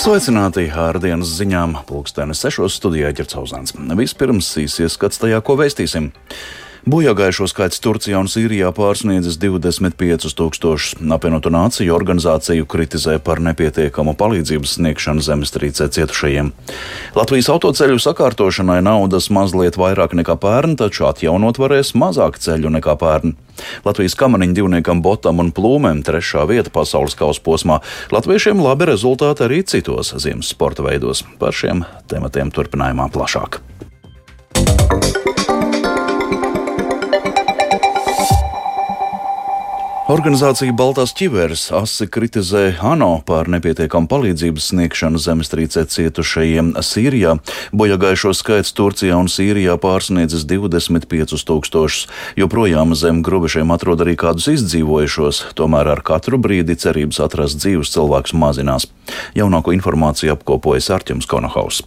Sveicināti ar dienas ziņām, pulkstenis sešos studijā ķercauzāns. Vispirms īsies skats tajā, ko vēstīsim. Bojāgājušo skaits Turcijā un Sīrijā pārsniedzis 25 tūkstošus. Apvienoto nāciju organizāciju kritizē par nepietiekamu palīdzības sniegšanu zemestrīcē cietušajiem. Latvijas autoceļu sakārtošanai naudas mazliet vairāk nekā pērn, taču atjaunot varēs mazāk ceļu nekā pērn. Latvijas kamaniņu divniekam Botam un Plūmēm trešā vieta pasaules kausa posmā. Latviešiem labi rezultāti arī citos ziemas sporta veidos. Par šiem tematiem turpinājumā plašāk. Organizācija Baltās ķiveres asi kritizē ANO par nepietiekamu palīdzības sniegšanu zemestrīcē cietušajiem Sīrijā. Bojagājušo skaits Turcijā un Sīrijā pārsniedzis 25 tūkstošus. Joprojām zem grubešiem atrod arī kādus izdzīvojušos, tomēr ar katru brīdi cerības atrast dzīvus cilvēkus mazinās. Jaunāko informāciju apkopojas Arķems Konohaus.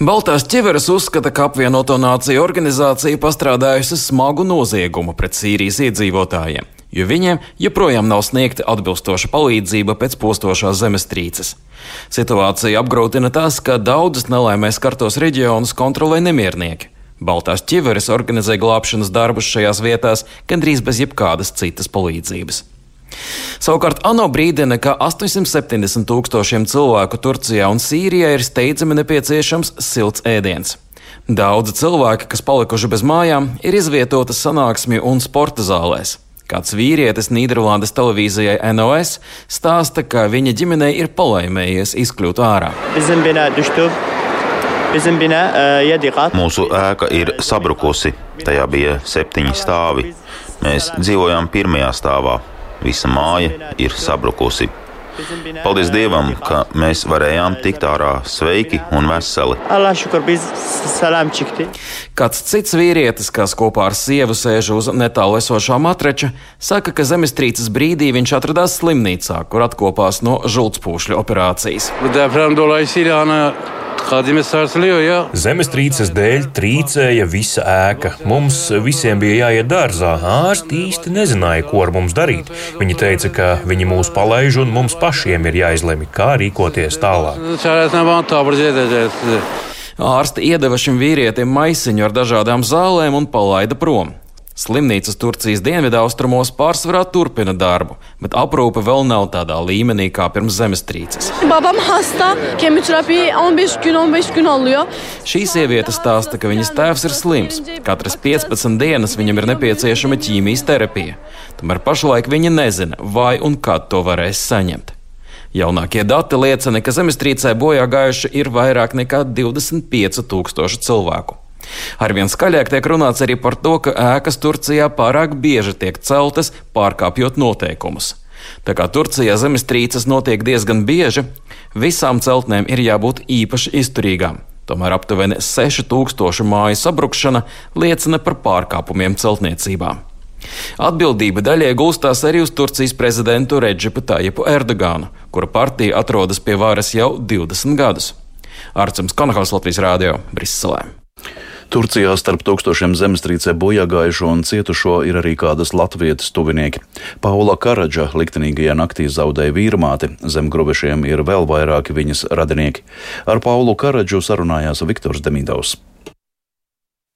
Baltās ķiveres uzskata, ka apvienoto nāciju organizācija pastrādājusi smagu noziegumu pret Sīrijas iedzīvotājiem, jo viņiem joprojām nav sniegta atbilstoša palīdzība pēc postošās zemestrīces. Situācija apgrūtina tas, ka daudzas nelaimēs kartos reģionus kontrolē nemiernieki. Baltās ķiveres organizē glābšanas darbus šajās vietās gandrīz bez jebkādas citas palīdzības. Savukārt ANO brīdina, ka 870 tūkstošiem cilvēku Turcijā un Sīrijā ir steidzami nepieciešams silts ēdiens. Daudzi cilvēki, kas palikuši bez mājām, ir izvietoti sanāksmju un sporta zālēs. Kāds vīrietis Nīderlandes televīzijai NOS stāsta, ka viņa ģimenei ir palaimējies izkļūt ārā. Mūsu ēka ir sabrukusi, tajā bija septiņi stāvi. Mēs dzīvojām pirmajā stāvā, Visa māja ir sabrukusi. Paldies Dievam, ka mēs varējām tikt ārā sveiki un veseli. Kāds cits vīrietis, kas kopā ar sievu sēž uz netālu esošā matrača, saka, ka zemestrīces brīdī viņš atradās slimnīcā, kur atkopās no žultspūšļu operācijas. Zemestrīces dēļ trīcēja visa ēka. Mums visiem bija jāiet dārzā. Ārsti īsti nezināja, ko ar mums darīt. Viņi teica, ka viņi mūs palaiž un mums pašiem ir jāizlemj, kā rīkoties tālāk. Ārsti iedeva šim vīrietim maisiņu ar dažādām zālēm un palaida prom. Slimnīcas Turcijas dienvidaustrumos pārsvarā turpina darbu, bet aprūpe vēl nav tādā līmenī kā pirms zemestrīces. Šī sieviete stāsta, ka viņas tēvs ir slims. Katras 15 dienas viņam ir nepieciešama ķīmijas terapija. Tomēr pašlaik viņa nezina, vai un kad to varēs saņemt. Jaunākie dati liecina, ka zemestrīcē bojā gājuši ir vairāk nekā 25 tūkstoši cilvēku. Arvien skaļāk tiek runāts arī par to, ka ēkas Turcijā pārāk bieži tiek celtas, pārkāpjot noteikumus. Tā kā Turcijā zemestrīces notiek diezgan bieži, visām celtnēm ir jābūt īpaši izturīgām. Tomēr aptuveni 6000 māju sabrukšana liecina par pārkāpumiem celtniecībā. Atbildība daļai gulstās arī uz Turcijas prezidentu Redžipu Tājipu Erdogānu, kura partija atrodas pie varas jau 20 gadus. Ārcems Konhaus Latvijas Rādio Briselē. Turcijā starp tūkstošiem zemestrīcē bojāgājušo un cietušo ir arī kādas latvietas tuvinieki. Paula Karadža liktenīgajā naktī zaudēja vīrmāti, zem grubešiem ir vēl vairāki viņas radinieki. Ar Paulu Karadžu sarunājās Viktors Demidovs.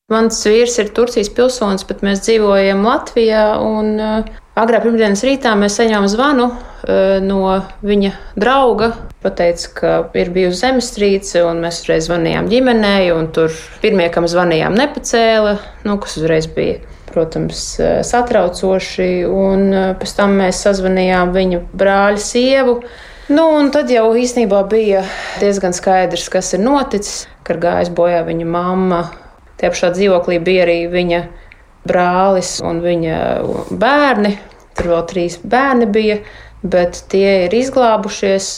Mans vīrs ir Turcijas pilsonis, bet mēs dzīvojam Latvijā. Un, uh, agrā pirmdienas rītā mēs saņēmām zvanu uh, no viņa drauga. Pateica, ka ir bijusi zemestrīce, un mēs uzreiz zvanījām ģimenei. Tur pirmie, kam zvanījām, nepacēla, nu, kas uzreiz bija. Protams, uh, satraucoši. Un pēc tam mēs sazvanījām viņa brāļa sievu. Nu, tad jau īstenībā bija diezgan skaidrs, kas ir noticis, kad gājis bojā viņa mamma Tie pašā dzīvoklī bija arī viņa brālis un viņa bērni. Tur vēl trīs bērni bija, bet tie ir izglābušies.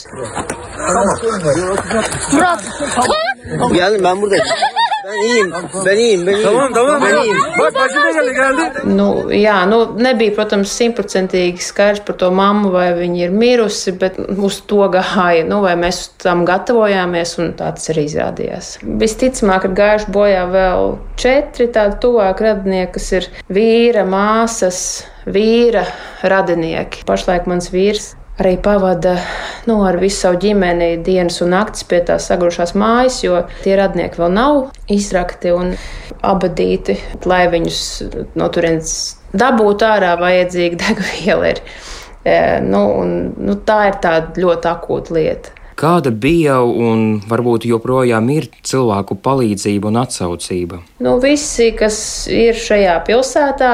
Yani ben buradayım. Ben iyiyim. Ben iyiyim. Ben iyiyim. Tamam tamam. Ben iyiyim. Bak bacı da geldi geldi. Nu, jā, nu, nebija, protams, simtprocentīgi skaidrs par to mammu, vai viņa ir mirusi, bet uz to gāja, nu, vai mēs tam gatavojāmies, un tā tas arī izrādījās. Visticamāk, ka gājuši bojā vēl četri tādi tuvāki radinieki, kas ir vīra, māsas, vīra radinieki. Pašlaik mans vīrs arī pavada nu, ar visu savu ģimeni dienas un naktis pie tās sagrušās mājas, jo tie radnieki vēl nav izrakti un abadīti, lai viņus no turienes dabūtu ārā, vajadzīga degviela ir. E, nu, un, nu, tā ir tāda ļoti akūta lieta. Kāda bija un varbūt joprojām ir cilvēku palīdzība un atsaucība? Nu, visi, kas ir šajā pilsētā,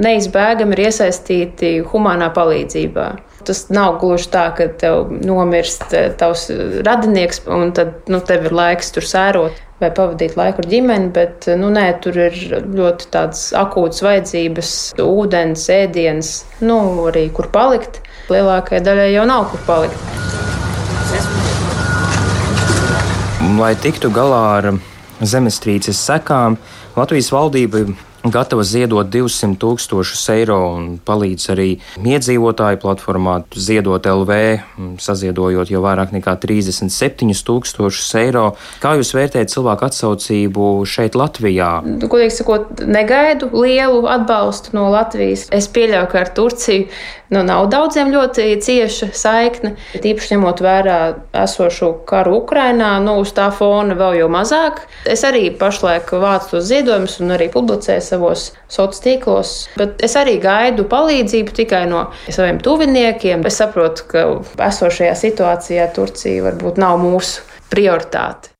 neizbēgami ir iesaistīti humanā palīdzībā. Tas nav gluži tā, ka tev nomirst eh, tavs radinieks, un tad nu, tev ir laiks tur sērot vai pavadīt laiku ar ģimeni, bet nu, nē, tur ir ļoti tādas akūtas vajadzības, ūdens, ēdienas, nu, arī kur palikt. Lielākajai daļai jau nav kur palikt. Lai tiktu galā ar zemestrīces sekām, Latvijas valdība gatava ziedot 200 tūkstošus eiro un palīdz arī iedzīvotāju platformā Ziedot LV, saziedojot jau vairāk nekā 37 tūkstošus eiro. Kā jūs vērtējat cilvēku atsaucību šeit Latvijā? Godīgi sakot, negaidu lielu atbalstu no Latvijas. Es pieļauju, ka ar Turciju nu, nav daudziem ļoti cieša saikne. Tīpaši ņemot vērā esošo karu Ukrainā, nu, uz tā fona vēl jau mazāk. Es arī pašlaik vācu tos ziedojumus un arī publicēju savos sociālos tīklos, bet es arī gaidu palīdzību tikai no saviem tuviniekiem. Es saprotu, ka esošajā situācijā Turcija varbūt nav mūsu prioritāte.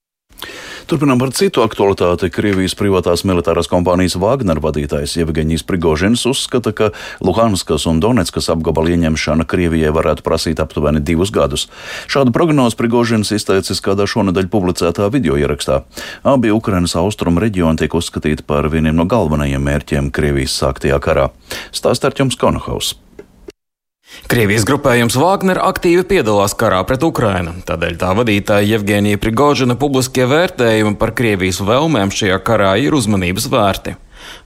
Turpinām par citu aktualitāti. Krievijas privātās militārās kompānijas Wagner vadītājs Jevgeņijs Prigožins uzskata, ka Luhanskas un Donetskas apgabala ieņemšana Krievijai varētu prasīt aptuveni divus gadus. Šādu prognozi Prigožins izteicis kādā šonadēļ publicētā video ierakstā. Abi Ukrainas austrumu reģioni tiek uzskatīti par vieniem no galvenajiem mērķiem Krievijas sāktajā karā. Stāst ar jums Konohaus. Krievijas grupējums Wagner aktīvi piedalās karā pret Ukrainu, tādēļ tā vadītāja Jevgenija Prigožina publiskie vērtējumi par Krievijas vēlmēm šajā karā ir uzmanības vērti.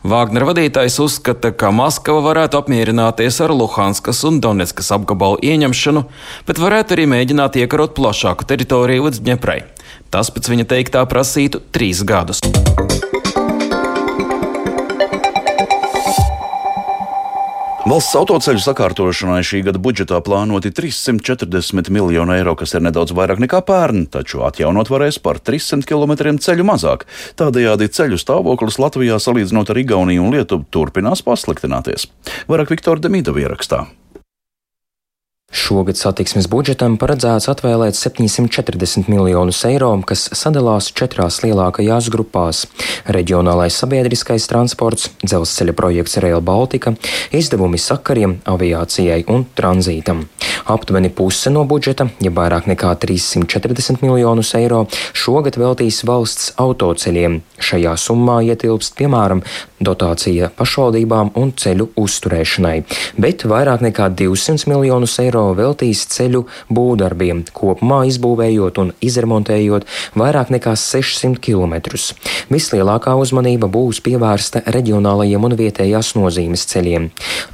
Wagner vadītājs uzskata, ka Maskava varētu apmierināties ar Luhanskas un Donetskas apgabalu ieņemšanu, bet varētu arī mēģināt iekarot plašāku teritoriju līdz Dņeprai. Tas pēc viņa teiktā prasītu trīs gadus. Valsts autoceļu sakārtošanai šī gada budžetā plānoti 340 miljoni eiro, kas ir nedaudz vairāk nekā pērn, taču atjaunot varēs par 300 km ceļu mazāk. Tādējādi ceļu stāvoklis Latvijā salīdzinot ar Igauniju un Lietuvu turpinās pasliktināties. Vairāk Viktora Demīdova ierakstā. Šogad satiksmes budžetam paredzēts atvēlēt 740 miljonus eiro, kas sadalās četrās lielākajās grupās - reģionālais sabiedriskais transports, dzelzceļa projekts Rail Baltica, izdevumi sakariem, aviācijai un tranzītam. Aptuveni puse no budžeta, ja vairāk nekā 340 miljonus eiro, šogad veltīs valsts autoceļiem. Šajā summā ietilpst, piemēram, dotācija pašvaldībām un ceļu uzturēšanai, bet vairāk nekā 200 miljonus eiro eiro veltīs ceļu būvdarbiem, kopumā izbūvējot un izremontējot vairāk nekā 600 km. Vislielākā uzmanība būs pievērsta reģionālajiem un vietējās nozīmes ceļiem.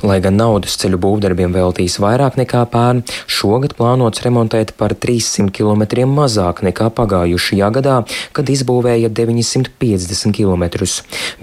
Lai gan naudas ceļu būvdarbiem veltīs vairāk nekā pērn, šogad plānots remontēt par 300 km mazāk nekā pagājušajā gadā, kad izbūvēja 950 km.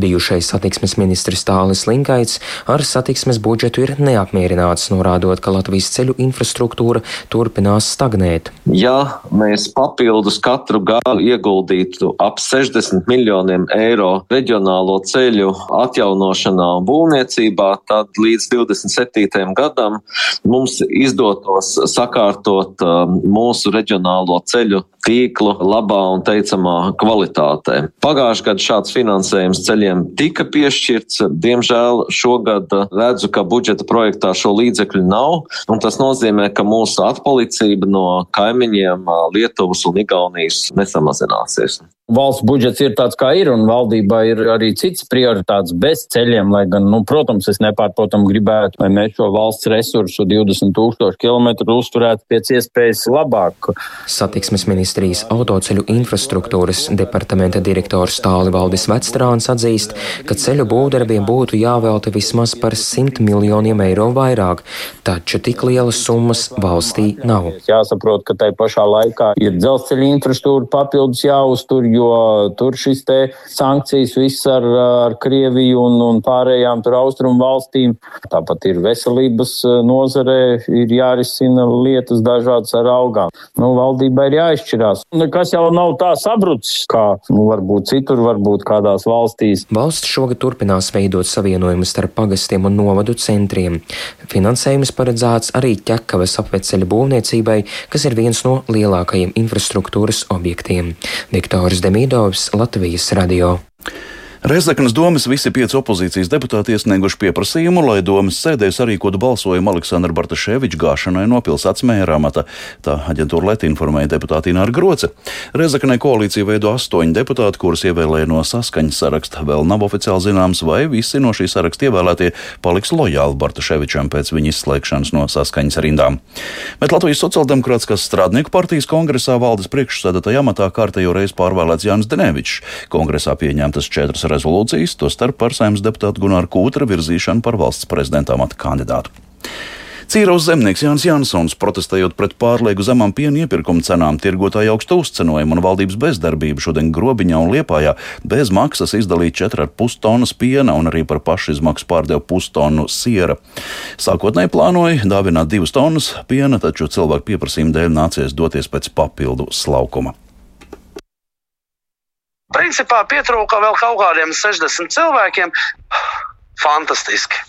Bijušais satiksmes ministrs Tālis Linkaits ar satiksmes budžetu ir neapmierināts, norādot, ka Latvijas ceļu infrastruktūra infrastruktūra turpinās stagnēt. Ja mēs papildus katru gadu ieguldītu ap 60 miljoniem eiro reģionālo ceļu atjaunošanā un būvniecībā, tad līdz 27. gadam mums izdotos sakārtot um, mūsu reģionālo ceļu tīklu labā un teicamā kvalitātē. Pagājušajā gadā šāds finansējums ceļiem tika piešķirts. Diemžēl šogad redzu, ka budžeta projektā šo līdzekļu nav, un tas nozīmē, ka mūsu atpalicība no kaimiņiem Lietuvas un Igaunijas nesamazināsies valsts budžets ir tāds, kā ir, un valdībā ir arī cits prioritāts bez ceļiem, lai gan, nu, protams, es nepārprotam gribētu, lai mēs šo valsts resursu 20 tūkstošu kilometru uzturētu pēc iespējas labāk. Satiksmes ministrijas autoceļu infrastruktūras departamenta direktors Tāli Valdis Vecstrāns atzīst, ka ceļu būvdarbiem būtu jāvelta vismaz par 100 miljoniem eiro vairāk, taču tik lielas summas valstī nav. Jāsaprot, ka tai pašā laikā ir dzelzceļa infrastruktūra papildus jāuztur, jo tur šis te sankcijas viss ar, ar Krieviju un, un pārējām tur austrumu valstīm. Tāpat ir veselības nozarē, ir jārisina lietas dažādas ar algām. Nu, valdībai ir jāizšķirās. Kas jau nav tā sabrucis, kā nu, varbūt citur, varbūt kādās valstīs. Valsts šogad turpinās veidot savienojumus starp pagastiem un novadu centriem. Finansējums paredzēts arī ķekavas apveceļa būvniecībai, kas ir viens no lielākajiem infrastruktūras objektiem. Viktors Demidovs, Latvijas radio. Reizeknas domas visi pieci opozīcijas deputāti iesnieguši pieprasījumu, lai domas sēdēs sarīkotu balsojumu Aleksandra Bartaševiča gāšanai no pilsētas mēra amata. Tā aģentūra Leti informēja deputāti Ināra Groce. Reizekanai koalīcija veido astoņi deputāti, kurus ievēlēja no saskaņas saraksta. Vēl nav oficiāli zināms, vai visi no šī saraksta ievēlētie paliks lojāli Bartaševičam pēc viņa izslēgšanas no saskaņas rindām. Bet Latvijas sociāldemokrātiskās strādnieku partijas kongresā valdes priekšsēdētāja amatā kārtējo reizi pārvēlēts Jānis Denevičs. Kongresā pieņemtas četras rezolūcijas, tostarp par saimnes deputātu Gunāru Kūtra virzīšanu par valsts prezidenta amata kandidātu. Cīraus zemnieks Jānis Jansons, protestējot pret pārlieku zemām piena iepirkuma cenām, tirgotāju augstu uzcenojumu un valdības bezdarbību, šodien Grobiņā un Liepājā bez maksas izdalīja 4,5 tonnas piena un arī par pašizmaksu pārdeva pustonu siera. Sākotnēji plānoja dāvināt divas tonnas piena, taču cilvēku pieprasījuma dēļ nācies doties pēc papildu slaukuma. Principā pietrūka vēl kaut kādiem 60 cilvēkiem. Fantastiski!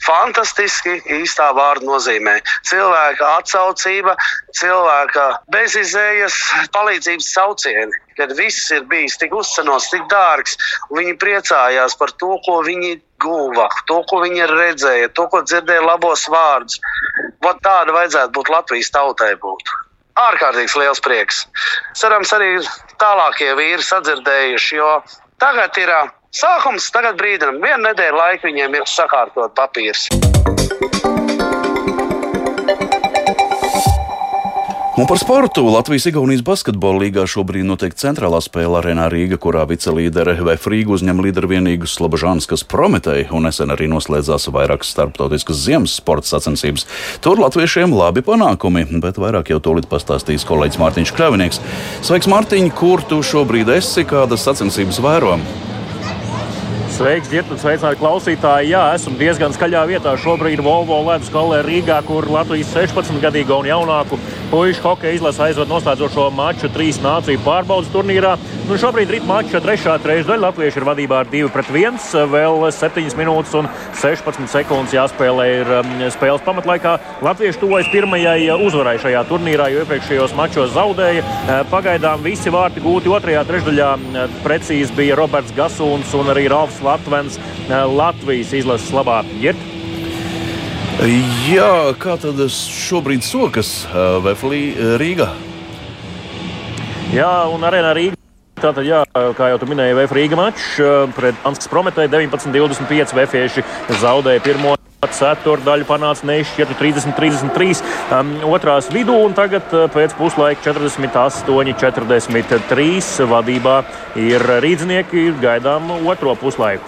Fantastiski īstā vārda nozīmē. Cilvēka atsaucība, cilvēka bezizējas palīdzības saucieni, kad viss ir bijis tik uzcenots, tik dārgs, un viņi priecājās par to, ko viņi guva, to, ko viņi redzēja, to, ko dzirdēja labos vārdus. Vat tāda vajadzētu būt Latvijas tautai būt ārkārtīgs liels prieks. Cerams, arī tālākie vīri sadzirdējuši, jo tagad ir sākums, tagad brīdim, viena nedēļa laika viņiem ir sakārtot papīrs. Un par sportu Latvijas-Igaunijas basketbola līgā šobrīd notiek centrālā spēle arēnā Rīga, kurā vicelīdere VF Rīga uzņem līderu vienīgus Slobožānskas Prometēju un nesen arī noslēdzās vairākas starptautiskas ziemas sporta sacensības. Tur latviešiem labi panākumi, bet vairāk jau tūlīt pastāstīs kolēģis Mārtiņš Kravinieks. Sveiks, Mārtiņ, kur tu šobrīd esi, kādas sacensības vēro? Sveiks, Girta, sveicināti klausītāji. Jā, esmu diezgan skaļā vietā. Šobrīd Volvo ledus kolē Rīgā, kur Latvijas 16-gadīgo un jaunāku puišu hokeja izlase aizved noslēdzošo maču trīs nāciju pārbaudas turnīrā. Nu, šobrīd rīt mača trešā trešdaļa. Latvieši ir vadībā ar 2 pret 1. Vēl 7 minūtes un 16 sekundes jāspēlē ir um, spēles pamatlaikā. Latvieši tuvojas pirmajai uzvarai šajā turnīrā, jo iepriekšējos mačos zaudēja. Pagaidām visi vārti gūti otrajā trešdaļā. Precīzi bija Roberts Gasūns un arī Ralfs Latvijas. Latvens Latvijas izlases labā. Jirt? Jā, kā tad šobrīd sokas Vēflī Rīgā? Jā, un arēnā Rīgā. Tātad, jā, kā jau minēji, VF Rīga mačs pret Anskas Prometēju 19-25 Vēfieši zaudēja pirmo. Ceturdaļu panāca nešķirtu 30-33 um, otrās vidū, un tagad pēc puslaika 48-43 vadībā ir rīznieki. Gaidām otro puslaiku.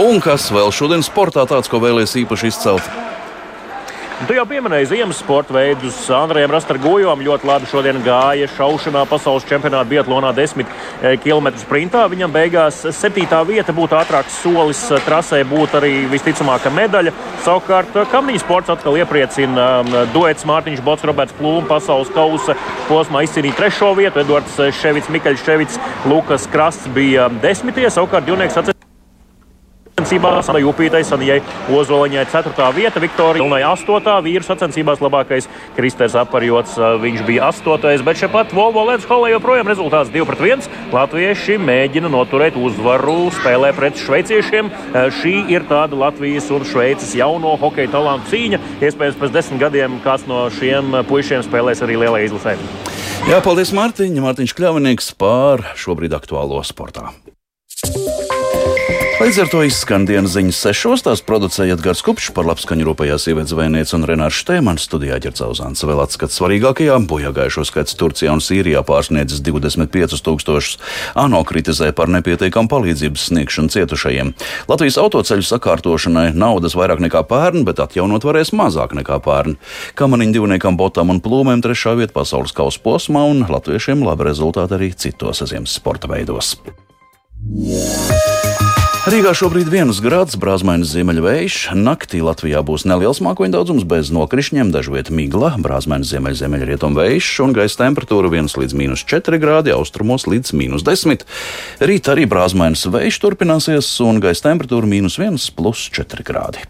Un kas vēl šodien sportā tāds, ko vēlēs īpaši izcelt? Tu jau pieminēji ziemas sporta veidus. Andrejam Rastargojam ļoti labi šodien gāja šaušanā pasaules čempionāta Biatlonā 10 eh, km sprintā. Viņam beigās septītā vieta būtu ātrāks solis eh, trasē, būtu arī visticamākā medaļa. Savukārt eh, kamniņu sports atkal iepriecina duets Mārtiņš Bots, Roberts Plūms pasaules kausa posmā izcīnīja trešo vietu. Edvards Ševits, Mikaļs Ševits, Lukas Krasts bija desmitie. Savukārt divnieks atcerās. Sacensībās Anai Upītai, Sanijai Ozoliņai 4. vieta, Viktorija Ilnai 8. vīru sacensībās labākais Kristers Aparjots, viņš bija 8. bet šeit pat Volvo Ledus holē joprojām rezultāts 2 pret 1. Latvieši mēģina noturēt uzvaru spēlē pret šveiciešiem. Šī ir tāda Latvijas un Šveices jauno hokeja talantu cīņa. Iespējams, pēc desmit gadiem kāds no šiem puišiem spēlēs arī lielajā izlasē. Jā, paldies Mārtiņam, Mārtiņš Kļavinieks par šobrīd aktuālo sportā. Līdz ar to izskan dienas ziņas sešos. Tās producēja Edgars Kupčs par labskaņu rūpējās sievietes zvejniece un Renārs Štēmans studijā ģercauzāns. Vēl atskats svarīgākajā bojāgājušo skaits Turcijā un Sīrijā pārsniedzis 25 tūkstošus. ANO kritizē par nepietiekamu palīdzības sniegšanu cietušajiem. Latvijas autoceļu sakārtošanai naudas vairāk nekā pērn, bet atjaunot varēs mazāk nekā pērn. Kamaniņu divniekam, botam un plūmēm trešā vieta pasaules kausa posmā un latviešiem labi rezultāti arī citos ziemas sporta veidos. Yeah. Rīgā šobrīd ir 1 grāds, brāzmaiņas ziemeļvējš. Naktī Latvijā būs neliels mākoņu daudzums bez nokrišņiem, dažviet migla, brāzmaiņas ziemeļziemeļrietumu vējš un gaisa temperatūra 1 līdz 4 grādi, austrumos līdz 10. Rīt arī brāzmaiņas vējš turpināsies un gaisa temperatūra - 1 plus 4 grādi.